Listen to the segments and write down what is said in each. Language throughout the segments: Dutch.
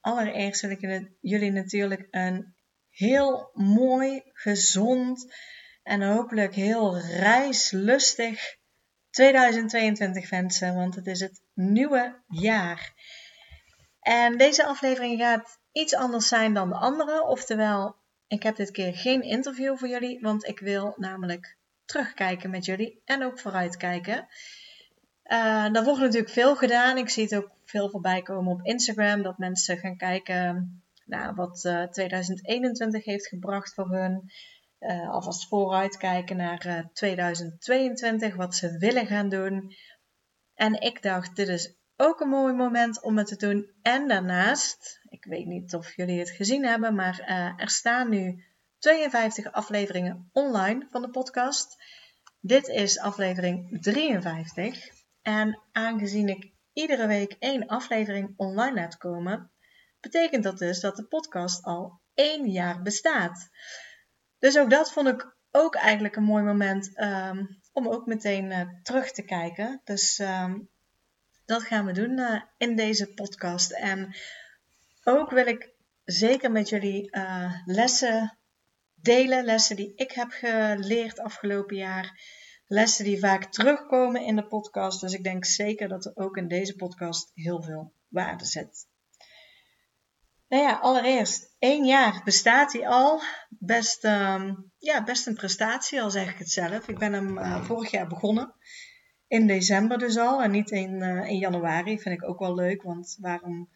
allereerst wil ik jullie natuurlijk een heel mooi, gezond en hopelijk heel reislustig 2022 wensen, want het is het nieuwe jaar. En deze aflevering gaat iets anders zijn dan de andere, oftewel, ik heb dit keer geen interview voor jullie, want ik wil namelijk terugkijken met jullie en ook vooruitkijken. Uh, daar wordt natuurlijk veel gedaan. Ik zie het ook veel voorbij komen op Instagram. Dat mensen gaan kijken naar wat uh, eh, 2021 heeft gebracht voor hun. Uh, alvast vooruitkijken naar 2022. Wat ze willen gaan doen. En ik dacht, dit is ook een mooi moment om het te doen. En daarnaast, ik weet niet of jullie het gezien hebben, maar er staan nu 52 afleveringen online van de podcast. Dit is aflevering 53. En aangezien ik iedere week één aflevering online laat komen, betekent dat dus dat de podcast al één jaar bestaat. Dus ook dat vond ik ook eigenlijk een mooi moment um, om ook meteen uh, terug te kijken. Dus um, dat gaan we doen uh, in deze podcast. En ook wil ik zeker met jullie uh, lessen delen, lessen die ik heb geleerd afgelopen jaar. Lessen die vaak terugkomen in de podcast. Dus ik denk zeker dat er ook in deze podcast heel veel waarde zit. Nou ja, allereerst, één jaar bestaat hij al. Best, um, ja, best een prestatie, al zeg ik het zelf. Ik ben hem uh, vorig jaar begonnen. In december dus al en niet in, uh, in januari. Vind ik ook wel leuk, want waarom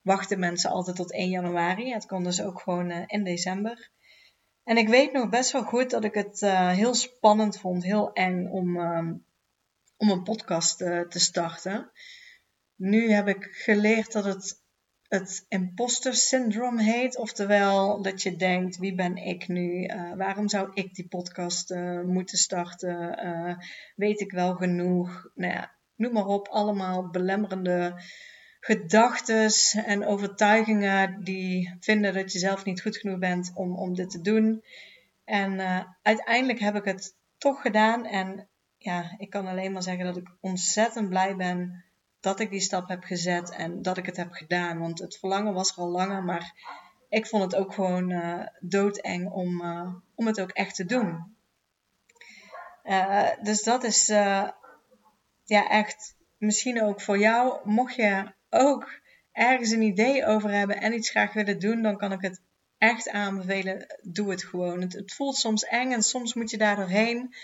wachten mensen altijd tot 1 januari? Het kon dus ook gewoon uh, in december. En ik weet nog best wel goed dat ik het uh, heel spannend vond, heel eng om, um, om een podcast uh, te starten. Nu heb ik geleerd dat het het imposter syndrome heet. Oftewel dat je denkt, wie ben ik nu? Uh, waarom zou ik die podcast moeten starten? weet ik wel genoeg? Nou ja, noem maar op. Allemaal belemmerende gedachten en overtuigingen die vinden dat je zelf niet goed genoeg bent om, om dit te doen. En uh, uiteindelijk heb ik het toch gedaan. En ja, ik kan alleen maar zeggen dat ik ontzettend blij ben dat ik die stap heb gezet en dat ik het heb gedaan. Want het verlangen was er al langer, maar ik vond het ook gewoon uh, doodeng om, uh, om het ook echt te doen. dus dat is ja, echt misschien ook voor jou. Mocht je ook ergens een idee over hebben en iets graag willen doen, dan kan ik het echt aanbevelen. Doe het gewoon. Het, voelt soms eng en soms moet je daar doorheen.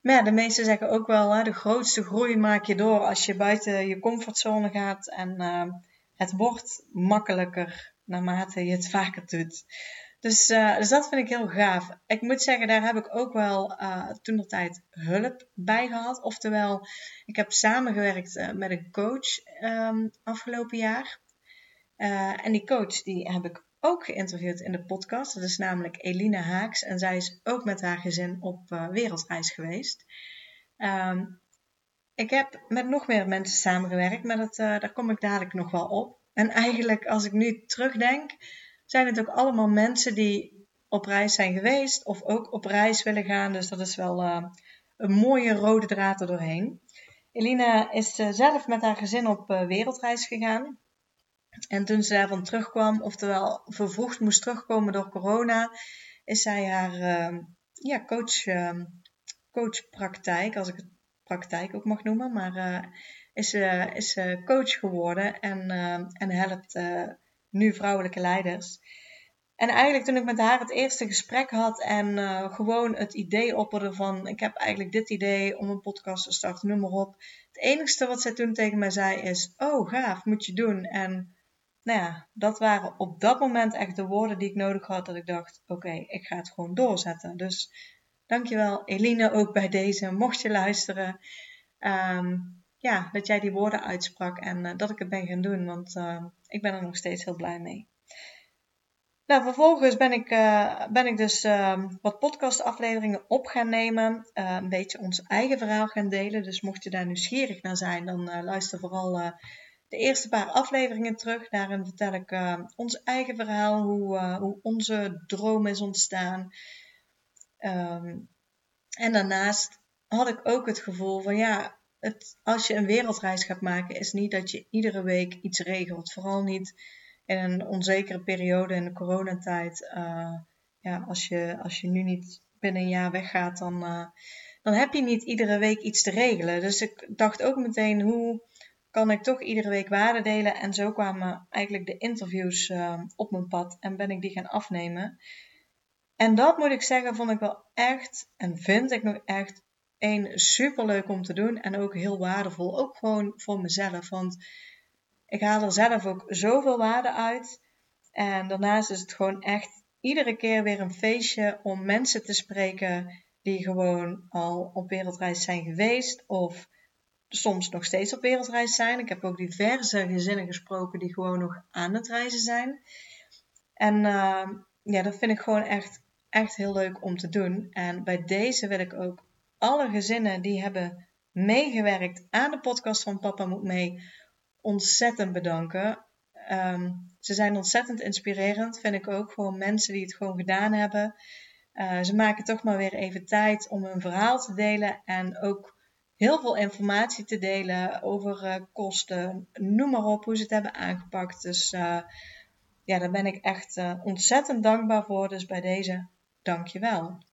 Maar ja, de meesten zeggen ook wel, hè, de grootste groei maak je door als je buiten je comfortzone gaat. En uh, het wordt makkelijker naarmate je het vaker doet. Dus, uh, dus dat vind ik heel gaaf. Ik moet zeggen, daar heb ik ook wel uh, toen de tijd hulp bij gehad. Oftewel, ik heb samengewerkt uh, met een coach um, afgelopen jaar. en die coach die heb ik ook geïnterviewd in de podcast. Dat is namelijk Eline Haaks. En zij is ook met haar gezin op wereldreis geweest. Um, ik heb met nog meer mensen samengewerkt, maar dat, daar kom ik dadelijk nog wel op. En eigenlijk, als ik nu terugdenk, zijn het ook allemaal mensen die op reis zijn geweest of ook op reis willen gaan. Dus dat is wel uh, een mooie rode draad er doorheen. Elina is uh, zelf met haar gezin op uh, wereldreis gegaan. En toen ze daarvan terugkwam, oftewel vervroegd moest terugkomen door corona, is zij haar ja, coach, coachpraktijk, als ik het praktijk ook mag noemen, maar is, is coach geworden en, en helpt nu vrouwelijke leiders. En eigenlijk toen ik met haar het eerste gesprek had en uh, gewoon het idee opperde van ik heb eigenlijk dit idee om een podcast te starten, noem maar op. Het enige wat zij toen tegen mij zei is, oh gaaf, moet je doen. En nou ja, dat waren op dat moment echt de woorden die ik nodig had dat ik dacht, oké, ik ga het gewoon doorzetten. Dus dankjewel Eline ook bij deze, mocht je luisteren. Um, ja, dat jij die woorden uitsprak en uh, dat ik het ben gaan doen, want uh, ik ben er nog steeds heel blij mee. Nou, vervolgens ben ik, uh, ben ik dus uh, wat podcastafleveringen op gaan nemen. Een beetje ons eigen verhaal gaan delen. Dus mocht je daar nieuwsgierig naar zijn, dan luister vooral de eerste paar afleveringen terug. Daarin vertel ik ons eigen verhaal, hoe, hoe onze droom is ontstaan. Um, en daarnaast had ik ook het gevoel van ja, als je een wereldreis gaat maken, is niet dat je iedere week iets regelt. Vooral niet in een onzekere periode in de coronatijd. Uh, ja, als je, als je nu niet binnen een jaar weggaat, dan, uh, dan heb je niet iedere week iets te regelen. Dus ik dacht ook meteen, hoe kan ik toch iedere week waarde delen? En zo kwamen eigenlijk de interviews uh, op mijn pad en ben ik die gaan afnemen. En dat moet ik zeggen, vond ik wel echt en vind ik nog echt één super leuk om te doen en ook heel waardevol. Ook gewoon voor mezelf, want ik haal er zelf ook zoveel waarde uit. En daarnaast is het gewoon echt iedere keer weer een feestje om mensen te spreken die gewoon al op wereldreis zijn geweest of soms nog steeds op wereldreis zijn. Ik heb ook diverse gezinnen gesproken die gewoon nog aan het reizen zijn. En uh, ja, dat vind ik gewoon echt, echt heel leuk om te doen. En bij deze wil ik ook alle gezinnen die hebben meegewerkt aan de podcast van Papa Moet Mee ontzettend bedanken. Ehm, ze zijn ontzettend inspirerend, vind ik ook. Gewoon mensen die het gewoon gedaan hebben. Uh, ze maken toch maar weer even tijd om hun verhaal te delen en ook heel veel informatie te delen over uh, kosten, noem maar op, hoe ze het hebben aangepakt. Dus uh, ja, daar ben ik echt ontzettend dankbaar voor. Dus bij deze, dank je wel.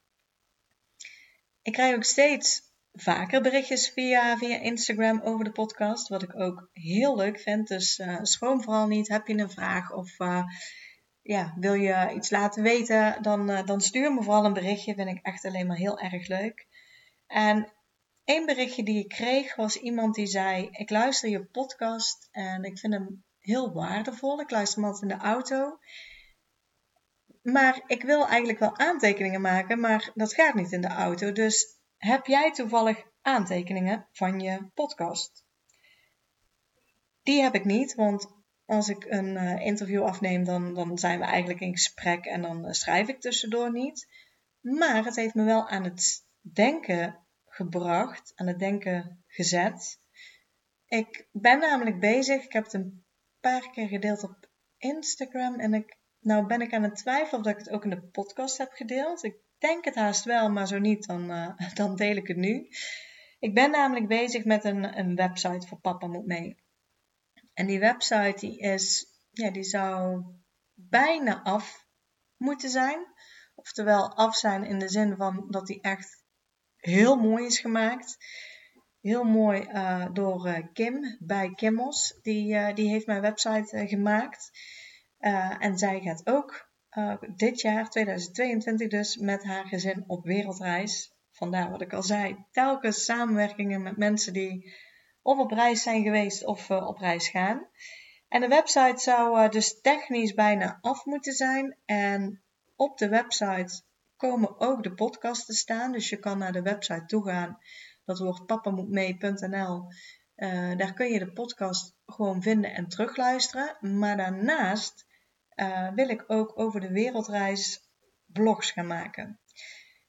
Ik krijg ook steeds vaker berichtjes via, via Instagram over de podcast, wat ik ook heel leuk vind. Dus uh, schroom vooral niet. Heb je een vraag of uh, ja, wil je iets laten weten, dan, uh, dan stuur me vooral een berichtje. Vind ik echt alleen maar heel erg leuk. En één berichtje die ik kreeg was iemand die zei: Ik luister je podcast en ik vind hem heel waardevol. Ik luister hem altijd in de auto. Maar ik wil eigenlijk wel aantekeningen maken, maar dat gaat niet in de auto. Dus heb jij toevallig aantekeningen van je podcast? Die heb ik niet, want als ik een uh, interview afneem, dan, dan zijn we eigenlijk in gesprek en dan uh, schrijf ik tussendoor niet. Maar het heeft me wel aan het denken gebracht, aan het denken gezet. Ik ben namelijk bezig, ik heb het een paar keer gedeeld op Instagram en ik, nou ben ik aan het twijfelen of ik het ook in de podcast heb gedeeld. Ik denk het haast wel, maar zo niet, dan, uh, dan deel ik het nu. Ik ben namelijk bezig met een, een website voor Papa Moet Mee. En die website die is, ja, die zou bijna af moeten zijn. Oftewel af zijn in de zin van dat die echt heel mooi is gemaakt. Heel mooi uh, door uh, Kim bij Kimmels. Die, die heeft mijn website gemaakt. En zij gaat ook uh, dit jaar, 2022 dus, met haar gezin op wereldreis. Vandaar wat ik al zei, telkens samenwerkingen met mensen die of op reis zijn geweest of uh, op reis gaan. En de website zou uh, dus technisch bijna af moeten zijn. En op de website komen ook de podcasts staan. Dus je kan naar de website toe gaan. Dat wordt papamoetmee.nl. daar kun je de podcast gewoon vinden en terugluisteren. Maar daarnaast uh, wil ik ook over de wereldreis blogs gaan maken.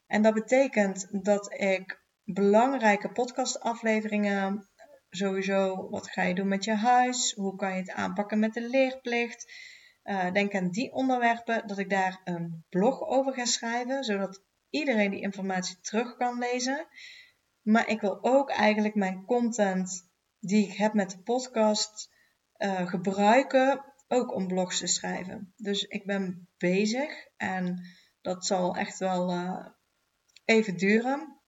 En dat betekent dat ik belangrijke podcastafleveringen, sowieso wat ga je doen met je huis, hoe kan je het aanpakken met de leerplicht, uh, denk aan die onderwerpen, dat ik daar een blog over ga schrijven, zodat iedereen die informatie terug kan lezen. Maar ik wil ook eigenlijk mijn content die ik heb met de podcast uh, gebruiken ook om blogs te schrijven. Dus ik ben bezig en dat zal echt wel uh, even duren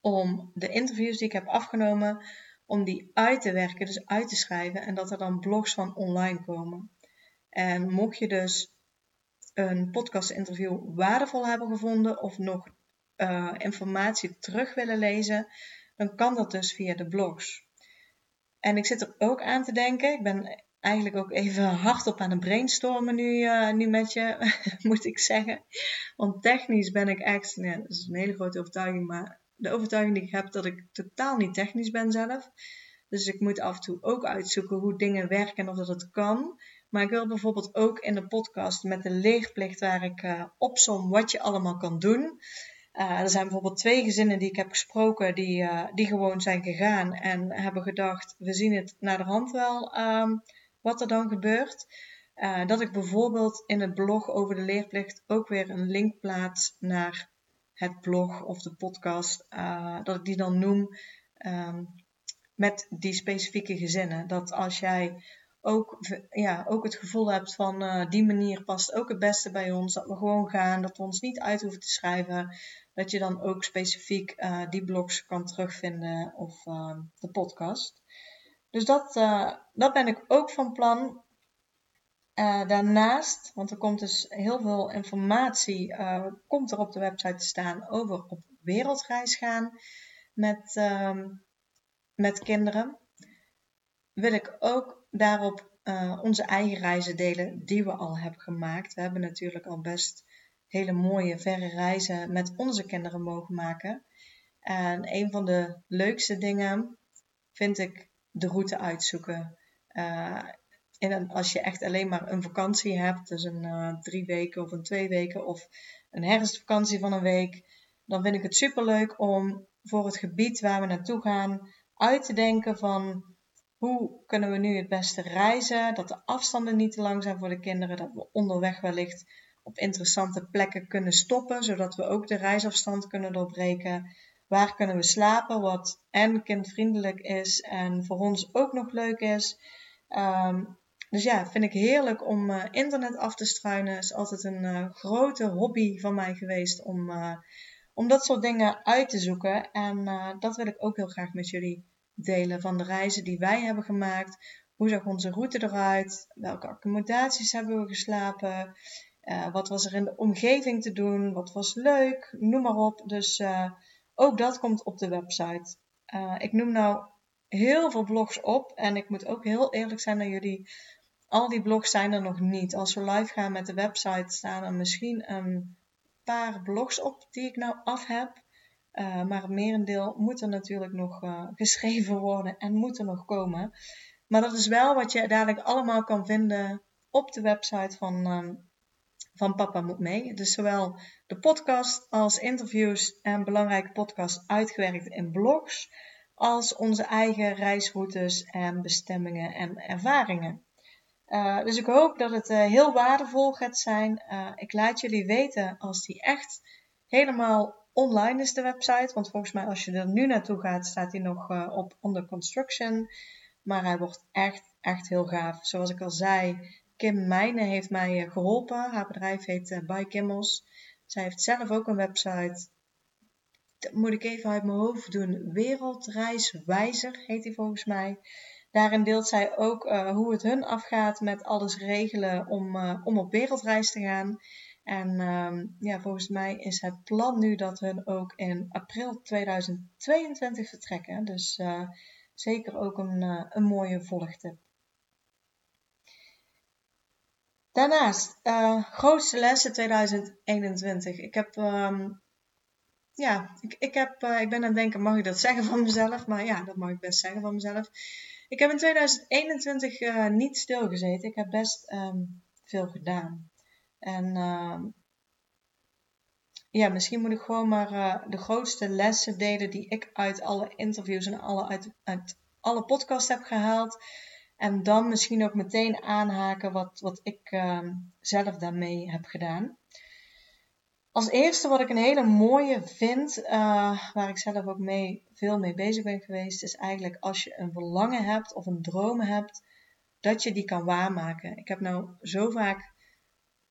om de interviews die ik heb afgenomen, om die uit te werken, dus uit te schrijven en dat er dan blogs van online komen. En mocht je dus een podcast interview waardevol hebben gevonden of nog uh, informatie terug willen lezen, dan kan dat dus via de blogs. En ik zit er ook aan te denken. Ik ben eigenlijk ook even hardop aan het brainstormen nu, uh, nu met je, moet ik zeggen. Want technisch ben ik echt, dat is een hele grote overtuiging, maar de overtuiging die ik heb dat ik totaal niet technisch ben zelf. Dus ik moet af en toe ook uitzoeken hoe dingen werken en of dat het kan. Maar ik wil bijvoorbeeld ook in de podcast met de leerplicht waar ik uh, opsom wat je allemaal kan doen. Uh, er zijn bijvoorbeeld twee gezinnen die ik heb gesproken die, die gewoon zijn gegaan en hebben gedacht, we zien het naar de hand wel um, wat er dan gebeurt. Uh, dat ik bijvoorbeeld in het blog over de leerplicht ook weer een link plaats naar het blog of de podcast, dat ik die dan noem um, met die specifieke gezinnen. Dat als jij ook, ja, ook het gevoel hebt van uh, die manier past ook het beste bij ons. Dat we gewoon gaan, dat we ons niet uit hoeven te schrijven. Dat je dan ook specifiek die blogs kan terugvinden of uh, de podcast. Dus dat, dat ben ik ook van plan. daarnaast, want er komt dus heel veel informatie, komt er op de website te staan over op wereldreis gaan met, ehm, met kinderen. Wil ik ook daarop onze eigen reizen delen die we al hebben gemaakt. We hebben natuurlijk al best hele mooie verre reizen met onze kinderen mogen maken. En een van de leukste dingen vind ik de route uitzoeken. Uh, en als je echt alleen maar een vakantie hebt, dus een uh, drie weken of een twee weken of een herfstvakantie van een week, dan vind ik het superleuk om voor het gebied waar we naartoe gaan uit te denken van hoe kunnen we nu het beste reizen? Dat de afstanden niet te lang zijn voor de kinderen. Dat we onderweg wellicht op interessante plekken kunnen stoppen, zodat we ook de reisafstand kunnen doorbreken. Waar kunnen we slapen, wat en kindvriendelijk is en voor ons ook nog leuk is. Um, dus ja, vind ik heerlijk om uh, internet af te struinen. Is altijd een uh, grote hobby van mij geweest om, uh, om dat soort dingen uit te zoeken. En dat wil ik ook heel graag met jullie delen van de reizen die wij hebben gemaakt. Hoe zag onze route eruit? Welke accommodaties hebben we geslapen? Wat was er in de omgeving te doen? Wat was leuk? Noem maar op. Dus ook dat komt op de website. Uh, ik noem nou heel veel blogs op en ik moet ook heel eerlijk zijn naar jullie. Al die blogs zijn er nog niet. Als we live gaan met de website staan er misschien een paar blogs op die ik nou af heb. Uh, maar het merendeel moet er natuurlijk nog uh, geschreven worden en moet er nog komen. Maar dat is wel wat je dadelijk allemaal kan vinden op de website van, uh, van Papa Moet Mee. Dus zowel de podcast als interviews en belangrijke podcasts uitgewerkt in blogs, als onze eigen reisroutes en bestemmingen en ervaringen. Uh, dus ik hoop dat het heel waardevol gaat zijn. ik laat jullie weten als die echt helemaal online is de website. Want volgens mij als je er nu naartoe gaat, staat hij nog op under construction. Maar hij wordt echt, echt heel gaaf. Zoals ik al zei, Kim Mijnen heeft mij uh, geholpen. Haar bedrijf heet uh, By Kimmels. Zij heeft zelf ook een website. Dat moet ik even uit mijn hoofd doen. Wereldreiswijzer heet hij volgens mij. Daarin deelt zij ook hoe het hun afgaat met alles regelen om, om op wereldreis te gaan. En um, ja, volgens mij is het plan nu dat we ook in april 2022 vertrekken. Dus zeker ook een, een mooie volgtip. Daarnaast, uh, grootste lessen 2021. Ik heb, um, ja, ik, ik, heb, ik ben aan het denken, mag ik dat zeggen van mezelf? Maar ja, dat mag ik best zeggen van mezelf. Ik heb in 2021 niet stilgezeten. Ik heb best um, veel gedaan. En uh, ja, misschien moet ik gewoon maar de grootste lessen delen die ik uit alle interviews en alle, uit, uit alle podcasts heb gehaald. En dan misschien ook meteen aanhaken wat, wat ik uh, zelf daarmee heb gedaan. Als eerste wat ik een hele mooie vind, uh, waar ik zelf ook mee, veel mee bezig ben geweest, is eigenlijk als je een verlangen hebt of een droom hebt, dat je die kan waarmaken. Ik heb nou zo vaak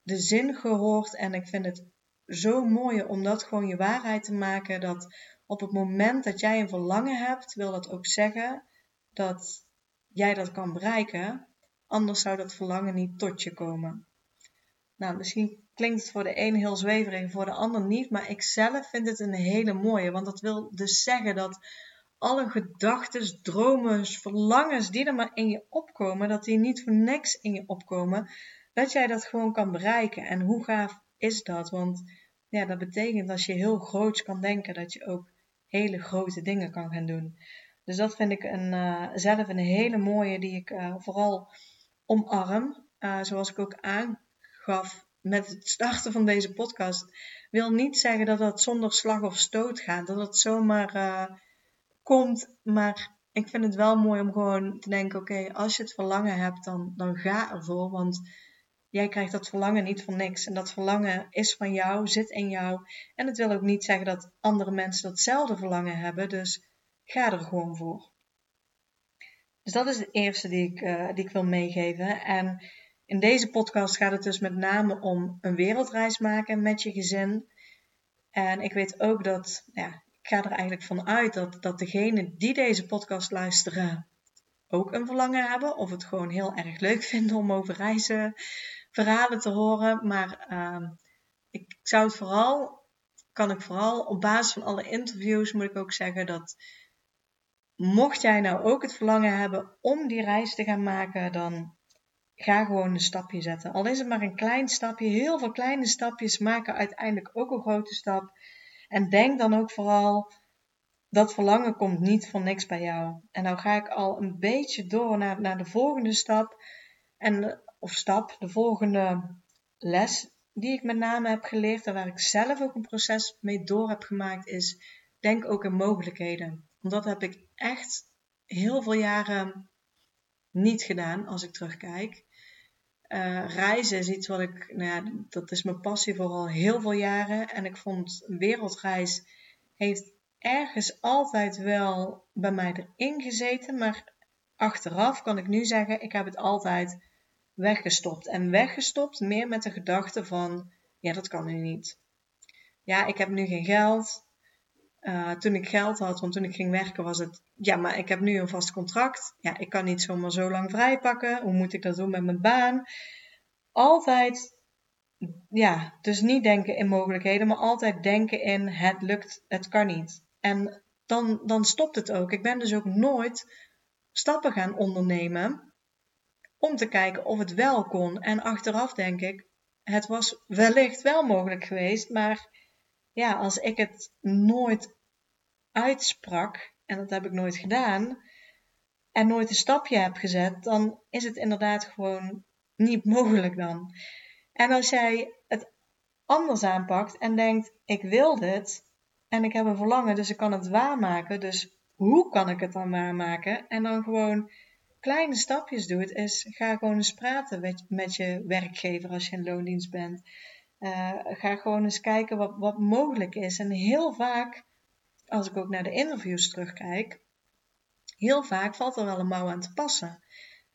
de zin gehoord en ik vind het zo mooi om dat gewoon je waarheid te maken. Dat op het moment dat jij een verlangen hebt, wil dat ook zeggen dat jij dat kan bereiken. Anders zou dat verlangen niet tot je komen. Nou, misschien klinkt het voor de een heel zweverig, voor de ander niet. Maar ik zelf vind het een hele mooie. Want dat wil dus zeggen dat alle gedachten, dromen, verlangens die er maar in je opkomen, dat die niet voor niks in je opkomen dat jij dat gewoon kan bereiken. En hoe gaaf is dat? Want ja, dat betekent als je heel groot kan denken, dat je ook hele grote dingen kan gaan doen. Dus dat vind ik een, uh, zelf een hele mooie die ik uh, vooral omarm. uh, zoals ik ook aangaf met het starten van deze podcast, wil niet zeggen dat dat zonder slag of stoot gaat. Dat het zomaar komt. Maar ik vind het wel mooi om gewoon te denken: oké, als je het verlangen hebt, dan, dan ga ervoor. Want jij krijgt dat verlangen niet voor niks. En dat verlangen is van jou, zit in jou. En het wil ook niet zeggen dat andere mensen datzelfde verlangen hebben. Dus ga er gewoon voor. Dus dat is het eerste die ik, uh, die ik wil meegeven. En in deze podcast gaat het dus met name om een wereldreis maken met je gezin. En ik weet ook dat, ja, ik ga er eigenlijk van uit dat, dat degenen die deze podcast luisteren ook een verlangen hebben. Of het gewoon heel erg leuk vinden om over reizen, verhalen te horen. Maar uh, ik zou het vooral, kan ik vooral op basis van alle interviews, moet ik ook zeggen dat mocht jij nou ook het verlangen hebben om die reis te gaan maken, dan ga gewoon een stapje zetten. Al is het maar een klein stapje, heel veel kleine stapjes maken uiteindelijk ook een grote stap. En denk dan ook vooral, dat verlangen komt niet voor niks bij jou. En nou ga ik al een beetje door naar, naar de volgende stap. En, of stap, de volgende les die ik met name heb geleerd en waar ik zelf ook een proces mee door heb gemaakt, is denk ook in mogelijkheden. Want dat heb ik echt heel veel jaren niet gedaan als ik terugkijk. Uh, reizen is iets wat ik, nou ja, dat is mijn passie voor al heel veel jaren. En ik vond wereldreis heeft ergens altijd wel bij mij erin gezeten. Maar achteraf kan ik nu zeggen, ik heb het altijd weggestopt. En weggestopt meer met de gedachte van, ja, dat kan nu niet. Ja, ik heb nu geen geld. Uh, toen ik geld had, want toen ik ging werken was het, ja, maar ik heb nu een vast contract. Ja, ik kan niet zomaar zo lang vrijpakken. Hoe moet ik dat doen met mijn baan? Altijd, ja, dus niet denken in mogelijkheden, maar altijd denken in het lukt, het kan niet. En dan, dan stopt het ook. Ik ben dus ook nooit stappen gaan ondernemen om te kijken of het wel kon. En achteraf denk ik, het was wellicht wel mogelijk geweest, maar ja, als ik het nooit uitsprak, en dat heb ik nooit gedaan, en nooit een stapje heb gezet, dan is het inderdaad gewoon niet mogelijk dan. En als jij het anders aanpakt en denkt, ik wil dit en ik heb een verlangen, dus ik kan het waarmaken, dus hoe kan ik het dan waarmaken? En dan gewoon kleine stapjes doet, is ga gewoon eens praten met je werkgever als je in loondienst bent. Uh, ga gewoon eens kijken wat, wat mogelijk is. En heel vaak, als ik ook naar de interviews terugkijk, heel vaak valt er wel een mouw aan te passen.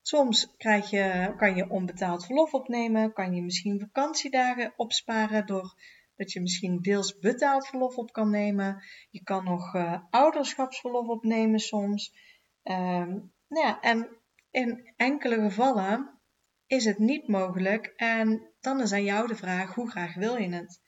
Soms krijg je, kan je onbetaald verlof opnemen, kan je misschien vakantiedagen opsparen door dat je misschien deels betaald verlof op kan nemen. Je kan nog uh, ouderschapsverlof opnemen soms. Uh, nou ja, en in enkele gevallen is het niet mogelijk en dan is aan jou de vraag hoe graag wil je het?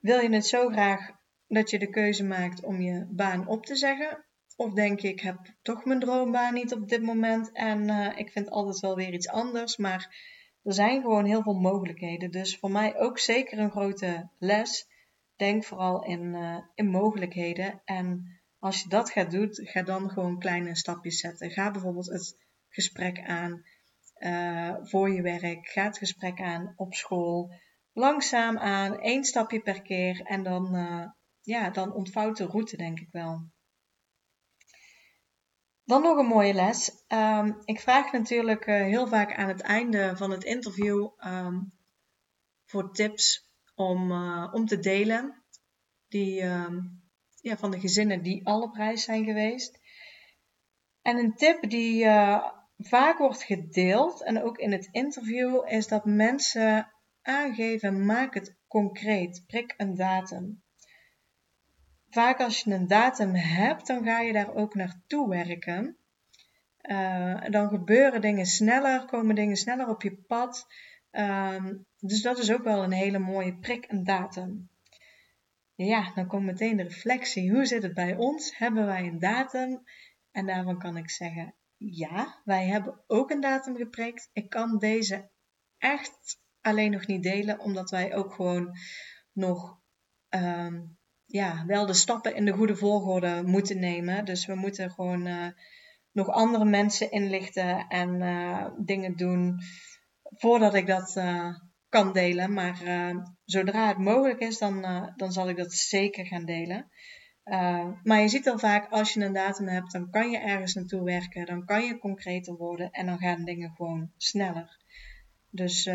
Wil je het zo graag dat je de keuze maakt om je baan op te zeggen? Of denk je, ik heb toch mijn droombaan niet op dit moment en uh, ik vind altijd wel weer iets anders. Maar er zijn gewoon heel veel mogelijkheden. Dus voor mij ook zeker een grote les. Denk vooral in, uh, in mogelijkheden. En als je dat gaat doen, ga dan gewoon kleine stapjes zetten. Ga bijvoorbeeld het gesprek aan uh, voor je werk. Ga het gesprek aan op school. Langzaam aan, één stapje per keer. En dan, uh, ja, dan ontvouwt de route, denk ik wel. Dan nog een mooie les. Um, ik vraag natuurlijk uh, heel vaak aan het einde van het interview um, voor tips om, om te delen. Die, um, ja, van de gezinnen die al op reis zijn geweest. En een tip die vaak wordt gedeeld en ook in het interview is dat mensen aangeven: maak het concreet, prik een datum. Vaak als je een datum hebt, dan ga je daar ook naartoe werken. Uh, dan gebeuren dingen sneller, komen dingen sneller op je pad. Uh, dus dat is ook wel een hele mooie prik, een datum. Ja, dan komt meteen de reflectie. Hoe zit het bij ons? Hebben wij een datum? En daarvan kan ik zeggen, ja, wij hebben ook een datum geprikt. Ik kan deze echt alleen nog niet delen, omdat wij ook gewoon nog um, ja, wel de stappen in de goede volgorde moeten nemen. Dus we moeten gewoon uh, nog andere mensen inlichten en dingen doen voordat ik dat kan delen. Maar zodra het mogelijk is, dan, dan zal ik dat zeker gaan delen. Maar je ziet al vaak, als je een datum hebt, dan kan je ergens naartoe werken, dan kan je concreter worden en dan gaan dingen gewoon sneller. Dus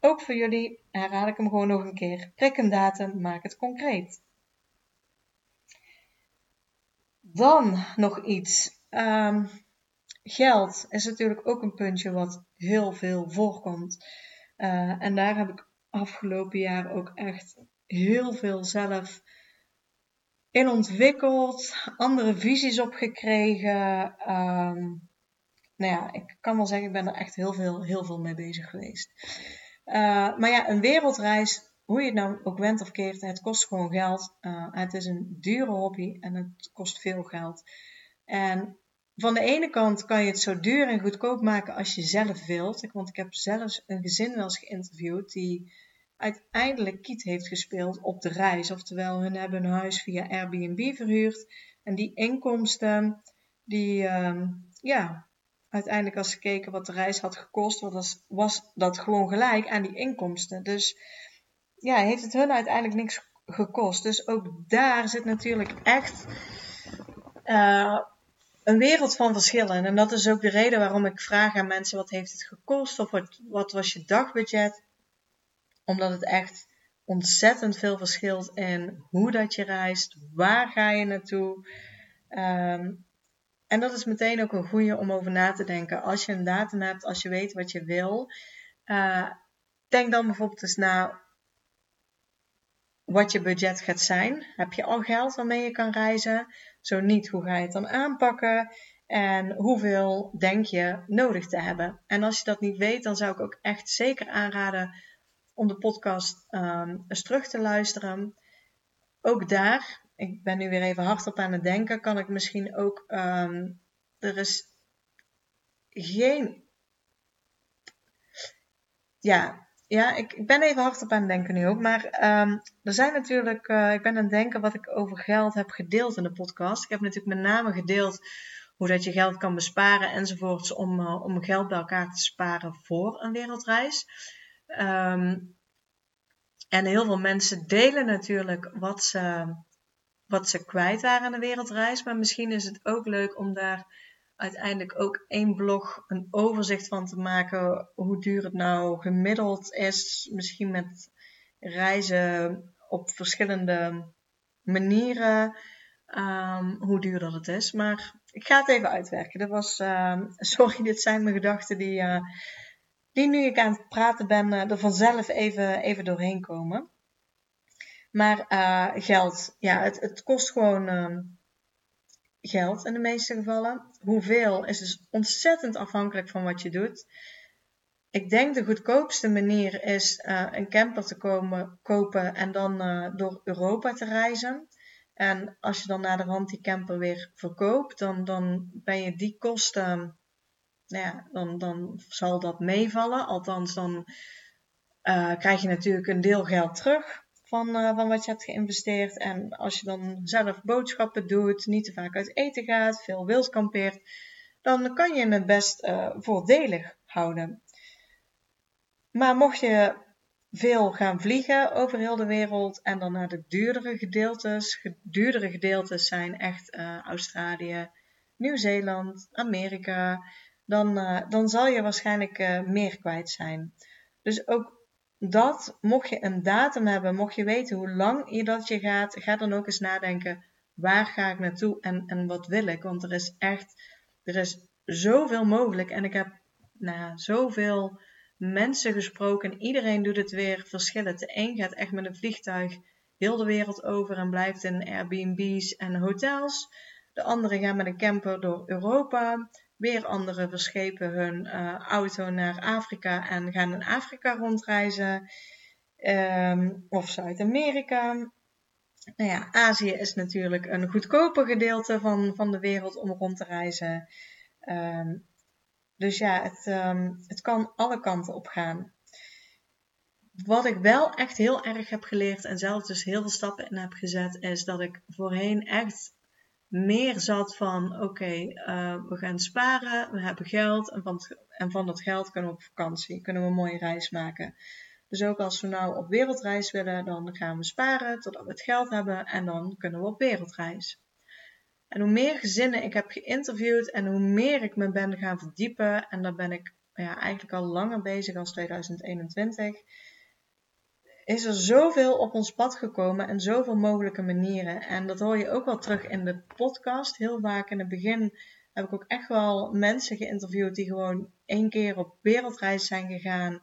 ook voor jullie herhaal ik hem gewoon nog een keer. Prik een datum, maak het concreet. Dan nog iets. Um, geld is natuurlijk ook een puntje wat heel veel voorkomt. Uh, en daar heb ik afgelopen jaar ook echt heel veel zelf in ontwikkeld, andere visies op gekregen. Um, nou ja, ik kan wel zeggen, ik ben er echt heel veel, heel veel mee bezig geweest. Uh, maar ja, een wereldreis hoe je het nou ook went of keert, het kost gewoon geld. Uh, het is een dure hobby en het kost veel geld. En van de ene kant kan je het zo duur en goedkoop maken als je zelf wilt. Want ik heb zelfs een gezin wel eens geïnterviewd die uiteindelijk kiet heeft gespeeld op de reis. Oftewel, hun hebben hun huis via Airbnb verhuurd. En die inkomsten, die, uh, ja, uiteindelijk als ze keken wat de reis had gekost, was, dat gewoon gelijk aan die inkomsten. Dus ja, heeft het hun uiteindelijk niks gekost. Dus ook daar zit natuurlijk echt uh, een wereld van verschillen. En dat is ook de reden waarom ik vraag aan mensen: wat heeft het gekost? Of wat was je dagbudget? Omdat het echt ontzettend veel verschilt in hoe dat je reist, waar ga je naartoe. Um, en dat is meteen ook een goede om over na te denken. Als je een datum hebt, als je weet wat je wil, uh, denk dan bijvoorbeeld eens na wat je budget gaat zijn. Heb je al geld waarmee je kan reizen? Zo niet, hoe ga je het dan aanpakken? En hoeveel denk je nodig te hebben? En als je dat niet weet, dan zou ik ook echt zeker aanraden om de podcast um, eens terug te luisteren. Ook daar, ik ben nu weer even hardop aan het denken, kan ik misschien ook. Um, er is geen. Ja, ja, ik, ik ben even hard op aan het denken nu ook. Maar um, er zijn natuurlijk, uh, ik ben aan het denken wat ik over geld heb gedeeld in de podcast. Ik heb natuurlijk met name gedeeld hoe dat je geld kan besparen enzovoorts om, uh, om geld bij elkaar te sparen voor een wereldreis. Um, en heel veel mensen delen natuurlijk wat ze, wat ze kwijt waren aan de wereldreis. Maar misschien is het ook leuk om daar uiteindelijk ook één blog een overzicht van te maken hoe duur het nou gemiddeld is. Misschien met reizen op verschillende manieren. Um, hoe duur dat het is. Maar ik ga het even uitwerken. Dat was, uh, sorry, dit zijn mijn gedachten die, uh, die nu ik aan het praten ben, uh, er vanzelf even, even doorheen komen. Maar uh, geld, ja, het, het kost gewoon uh, geld in de meeste gevallen. Hoeveel is dus ontzettend afhankelijk van wat je doet. Ik denk de goedkoopste manier is uh, een camper te komen, kopen en dan door Europa te reizen. En als je dan naar de rand die camper weer verkoopt, dan, dan ben je die kosten, nou ja, dan, dan zal dat meevallen. Althans, dan uh, krijg je natuurlijk een deel geld terug van, uh, van wat je hebt geïnvesteerd. En als je dan zelf boodschappen doet, niet te vaak uit eten gaat, veel wild kampeert, dan kan je het best uh, voordelig houden. Maar mocht je veel gaan vliegen over heel de wereld en dan naar de duurdere gedeeltes, duurdere gedeeltes zijn echt Australië, Nieuw-Zeeland, Amerika, dan, dan zal je waarschijnlijk meer kwijt zijn. Dus ook dat, mocht je een datum hebben, mocht je weten hoe lang je dat je gaat, ga dan ook eens nadenken, waar ga ik naartoe en, en wat wil ik? Want er is echt, er is zoveel mogelijk en ik heb nou, zoveel mensen gesproken. Iedereen doet het weer verschillend. De een gaat echt met een vliegtuig heel de wereld over en blijft in Airbnb's en hotels. De andere gaan met een camper door Europa. Weer anderen verschepen hun uh, auto naar Afrika en gaan in Afrika rondreizen. Um, of Zuid-Amerika. Nou ja, Azië is natuurlijk een goedkoper gedeelte van, van de wereld om rond te reizen. Um, dus ja, het, um, het kan alle kanten op gaan. Wat ik wel echt heel erg heb geleerd en zelf dus heel veel stappen in heb gezet, is dat ik voorheen echt meer zat van oké, eh, we gaan sparen, we hebben geld en van, en van dat geld kunnen we op vakantie, kunnen we een mooie reis maken. Dus ook als we nou op wereldreis willen, dan gaan we sparen totdat we het geld hebben en dan kunnen we op wereldreis. En hoe meer gezinnen ik heb geïnterviewd en hoe meer ik me ben gaan verdiepen, en daar ben ik ja, eigenlijk al langer bezig als 2021, is er zoveel op ons pad gekomen en zoveel mogelijke manieren. En dat hoor je ook wel terug in de podcast. Heel vaak in het begin heb ik ook echt wel mensen geïnterviewd die gewoon één keer op wereldreis zijn gegaan,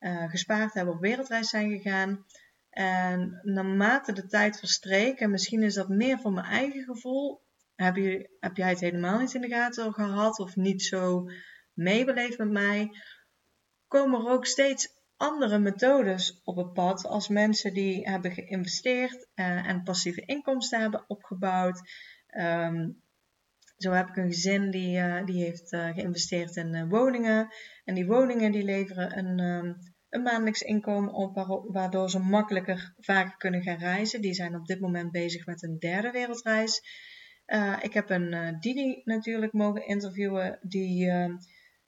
uh, gespaard hebben op wereldreis zijn gegaan. En naarmate de tijd verstreek, en misschien is dat meer voor mijn eigen gevoel, heb, je, heb jij het helemaal niet in de gaten gehad of niet zo meebeleefd met mij, komen er ook steeds andere methodes op het pad als mensen die hebben geïnvesteerd uh, en passieve inkomsten hebben opgebouwd. Um, zo heb ik een gezin die, uh, die heeft uh, geïnvesteerd in woningen. En die woningen die leveren een, um, een maandelijks inkomen op, waardoor ze makkelijker vaker kunnen gaan reizen. Die zijn op dit moment bezig met een derde wereldreis. ik heb een Didi natuurlijk mogen interviewen die ehm,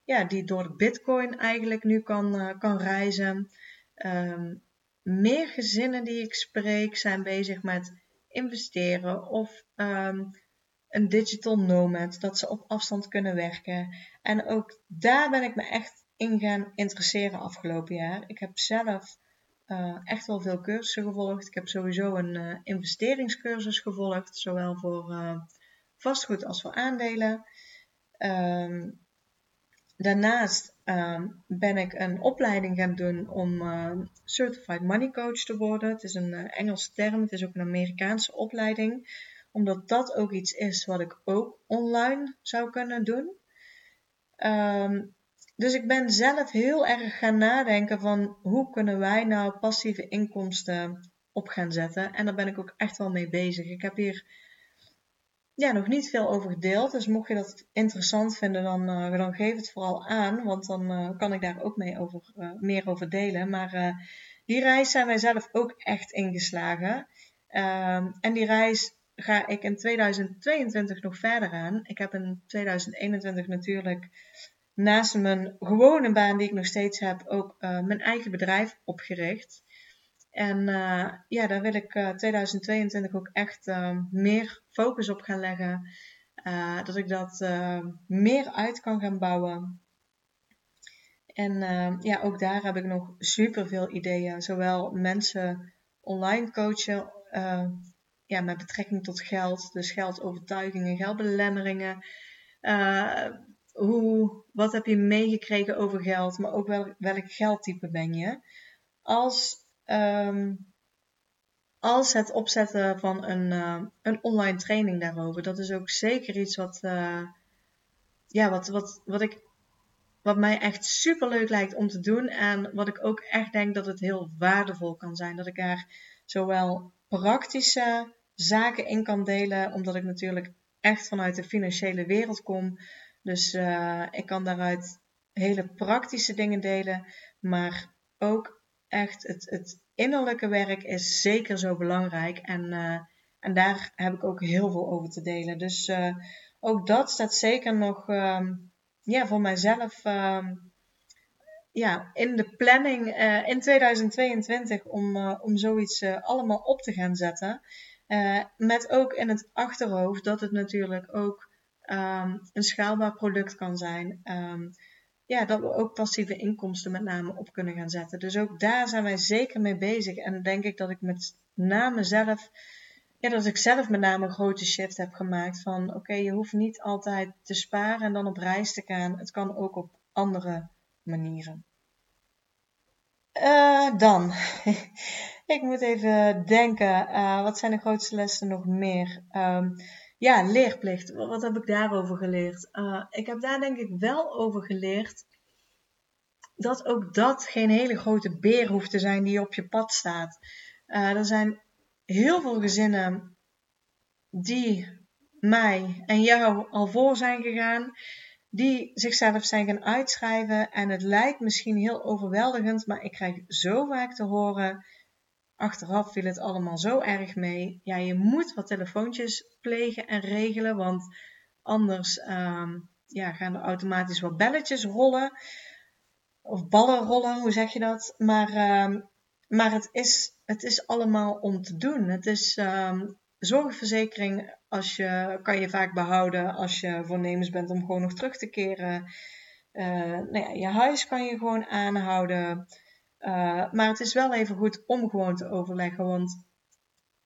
ja, die door bitcoin eigenlijk nu kan, uh, kan reizen. Um, meer gezinnen die ik spreek zijn bezig met investeren of um, een digital nomad, dat ze op afstand kunnen werken. En ook daar ben ik me echt in gaan interesseren afgelopen jaar. Ik heb zelf uh, echt wel veel cursussen gevolgd. Ik heb sowieso een uh, investeringscursus gevolgd, zowel voor vastgoed als voor aandelen. Um, Daarnaast uh, ben ik een opleiding gaan doen om uh, Certified Money Coach te worden. Het is een uh, Engelse term, het is ook een Amerikaanse opleiding. Omdat dat ook iets is wat ik ook online zou kunnen doen. Um, dus ik ben zelf heel erg gaan nadenken van hoe kunnen wij nou passieve inkomsten op gaan zetten. En daar ben ik ook echt wel mee bezig. Ik heb hier ja, nog niet veel over gedeeld. Dus mocht je dat interessant vinden, dan, uh, dan geef het vooral aan. Want dan uh, kan ik daar ook mee over, uh, meer over delen. Maar die reis zijn wij zelf ook echt ingeslagen. Ehm, en die reis ga ik in 2022 nog verder aan. Ik heb in 2021 natuurlijk naast mijn gewone baan die ik nog steeds heb, ook mijn eigen bedrijf opgericht. En uh, ja, daar wil ik uh, eh, 2022 ook echt uh, meer focus op gaan leggen. dat ik dat meer uit kan gaan bouwen. En ja, ook daar heb ik nog super veel ideeën. Zowel mensen online coachen ja, met betrekking tot geld. Dus geldovertuigingen, geldbelemmeringen. hoe, wat heb je meegekregen over geld, maar ook wel, welk geldtype ben je. Als Um, als het opzetten van een, uh, een online training daarover. Dat is ook zeker iets wat, uh, ja, wat, wat, wat, ik, wat mij echt super leuk lijkt om te doen. En wat ik ook echt denk dat het heel waardevol kan zijn. Dat ik daar zowel praktische zaken in kan delen, omdat ik natuurlijk echt vanuit de financiële wereld kom. Dus uh, ik kan daaruit hele praktische dingen delen, maar ook echt het, het innerlijke werk is zeker zo belangrijk. En, uh, en daar heb ik ook heel veel over te delen. Dus uh, ook dat staat zeker nog um, ja, voor mijzelf um, ja, in de planning uh, in 2022 om, om zoiets allemaal op te gaan zetten. met ook in het achterhoofd dat het natuurlijk ook um, een schaalbaar product kan zijn ja, dat we ook passieve inkomsten met name op kunnen gaan zetten. Dus ook daar zijn wij zeker mee bezig. En denk ik dat ik met name zelf, ja, dat ik zelf met name een grote shift heb gemaakt van oké, je hoeft niet altijd te sparen en dan op reis te gaan. Het kan ook op andere manieren. Uh, dan, ik moet even denken, uh, wat zijn de grootste lessen nog meer? Um, ja, leerplicht. Wat heb ik daarover geleerd? Uh, ik heb daar denk ik wel over geleerd dat ook dat geen hele grote beer hoeft te zijn die op je pad staat. Uh, er zijn heel veel gezinnen die mij en jou al voor zijn gegaan, die zichzelf zijn gaan uitschrijven. En het lijkt misschien heel overweldigend, maar ik krijg zo vaak te horen: achteraf viel het allemaal zo erg mee. Ja, je moet wat telefoontjes plegen en regelen, want anders ehm, ja, gaan er automatisch wat belletjes rollen. Of ballen rollen, hoe zeg je dat? Maar, ehm, maar het, is, het is allemaal om te doen. Het is um, zorgverzekering als je, kan je vaak behouden als je voornemens bent om gewoon nog terug te keren. Uh, nou ja, je huis kan je gewoon aanhouden. Uh, maar het is wel even goed om gewoon te overleggen, want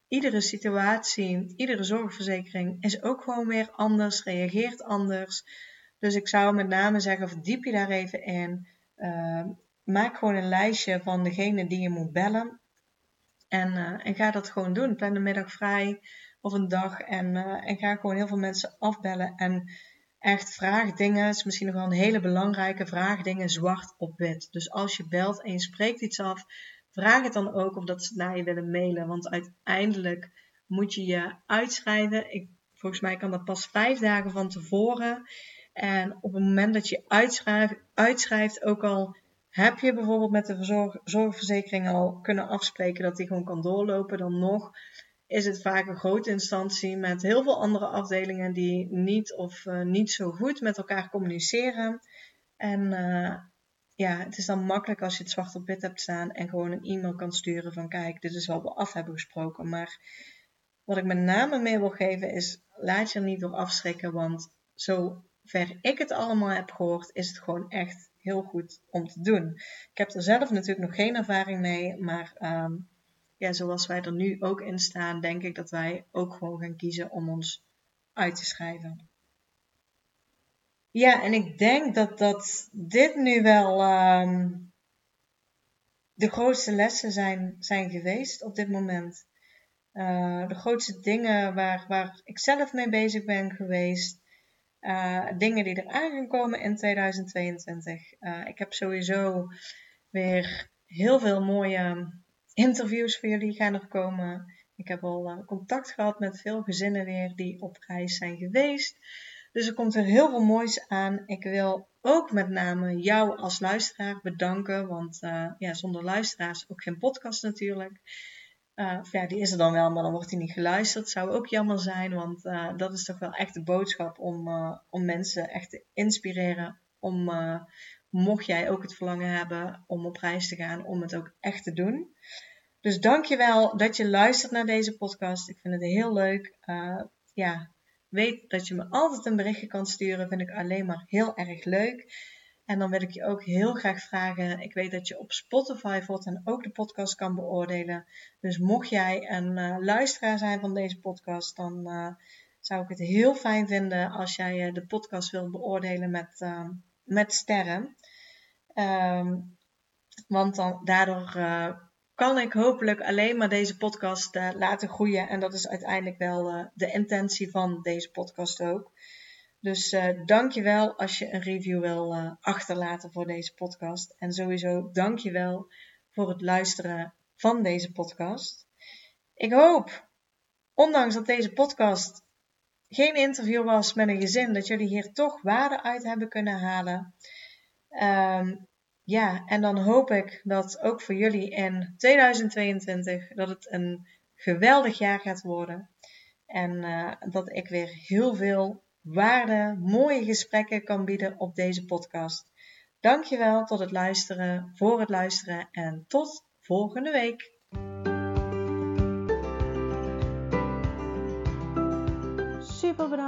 iedere situatie, iedere zorgverzekering is ook gewoon weer anders, reageert anders. Dus ik zou met name zeggen, verdiep je daar even in. Uh, maak gewoon een lijstje van degene die je moet bellen. En, uh, en ga dat gewoon doen. Plan de middag vrij of een dag. En, en ga gewoon heel veel mensen afbellen. En echt vraag dingen. is misschien nog wel een hele belangrijke vraag dingen zwart op wit. Dus als je belt en je spreekt iets af, vraag het dan ook of dat ze naar je willen mailen. Want uiteindelijk moet je je uitschrijven. Ik, volgens mij kan dat pas vijf dagen van tevoren. En op het moment dat je uitschrijft, uitschrijft ook al heb je bijvoorbeeld met de zorg, zorgverzekering al kunnen afspreken dat die gewoon kan doorlopen, dan nog is het vaak een grote instantie met heel veel andere afdelingen die niet of uh, niet zo goed met elkaar communiceren. En uh, ja, het is dan makkelijk als je het zwart op wit hebt staan en gewoon een e-mail kan sturen van kijk, dit is wat we af hebben gesproken. Maar wat ik met name mee wil geven is, laat je er niet door afschrikken, want zo ver ik het allemaal heb gehoord, is het gewoon echt heel goed om te doen. Ik heb er zelf natuurlijk nog geen ervaring mee, maar um, ja, zoals wij er nu ook in staan, denk ik dat wij ook gewoon gaan kiezen om ons uit te schrijven. Ja, en ik denk dat, dat dit nu wel um, de grootste lessen zijn, zijn geweest op dit moment. Uh, de grootste dingen waar, waar ik zelf mee bezig ben geweest. Uh, dingen die er aan gaan komen in 2022. Uh, ik heb sowieso weer heel veel mooie interviews voor jullie gaan er komen. Ik heb al uh, contact gehad met veel gezinnen weer die op reis zijn geweest. Dus er komt er heel veel moois aan. Ik wil ook met name jou als luisteraar bedanken. Want ja, zonder luisteraars ook geen podcast natuurlijk. Uh, ja, die is er dan wel, maar dan wordt hij niet geluisterd. Zou ook jammer zijn, want uh, dat is toch wel echt de boodschap om, uh, om mensen echt te inspireren. Om, mocht jij ook het verlangen hebben om op reis te gaan, om het ook echt te doen. Dus dankjewel dat je luistert naar deze podcast. Ik vind het heel leuk. ja, weet dat je me altijd een berichtje kan sturen. Vind ik alleen maar heel erg leuk. En dan wil ik je ook heel graag vragen. Ik weet dat je op Spotify voortaan ook de podcast kan beoordelen. Dus mocht jij een uh, luisteraar zijn van deze podcast, dan uh, zou ik het heel fijn vinden als jij de podcast wilt beoordelen met, met sterren. Um, want dan, daardoor kan ik hopelijk alleen maar deze podcast laten groeien. En dat is uiteindelijk wel de intentie van deze podcast ook. Dus uh, dankjewel als je een review wil achterlaten voor deze podcast. En sowieso dankjewel voor het luisteren van deze podcast. Ik hoop, ondanks dat deze podcast geen interview was met een gezin, dat jullie hier toch waarde uit hebben kunnen halen. Um, ja, en dan hoop ik dat ook voor jullie in 2022 dat het een geweldig jaar gaat worden. En uh, dat ik weer heel veel waarde, mooie gesprekken kan bieden op deze podcast. Dankjewel tot het luisteren, voor het luisteren en tot volgende week.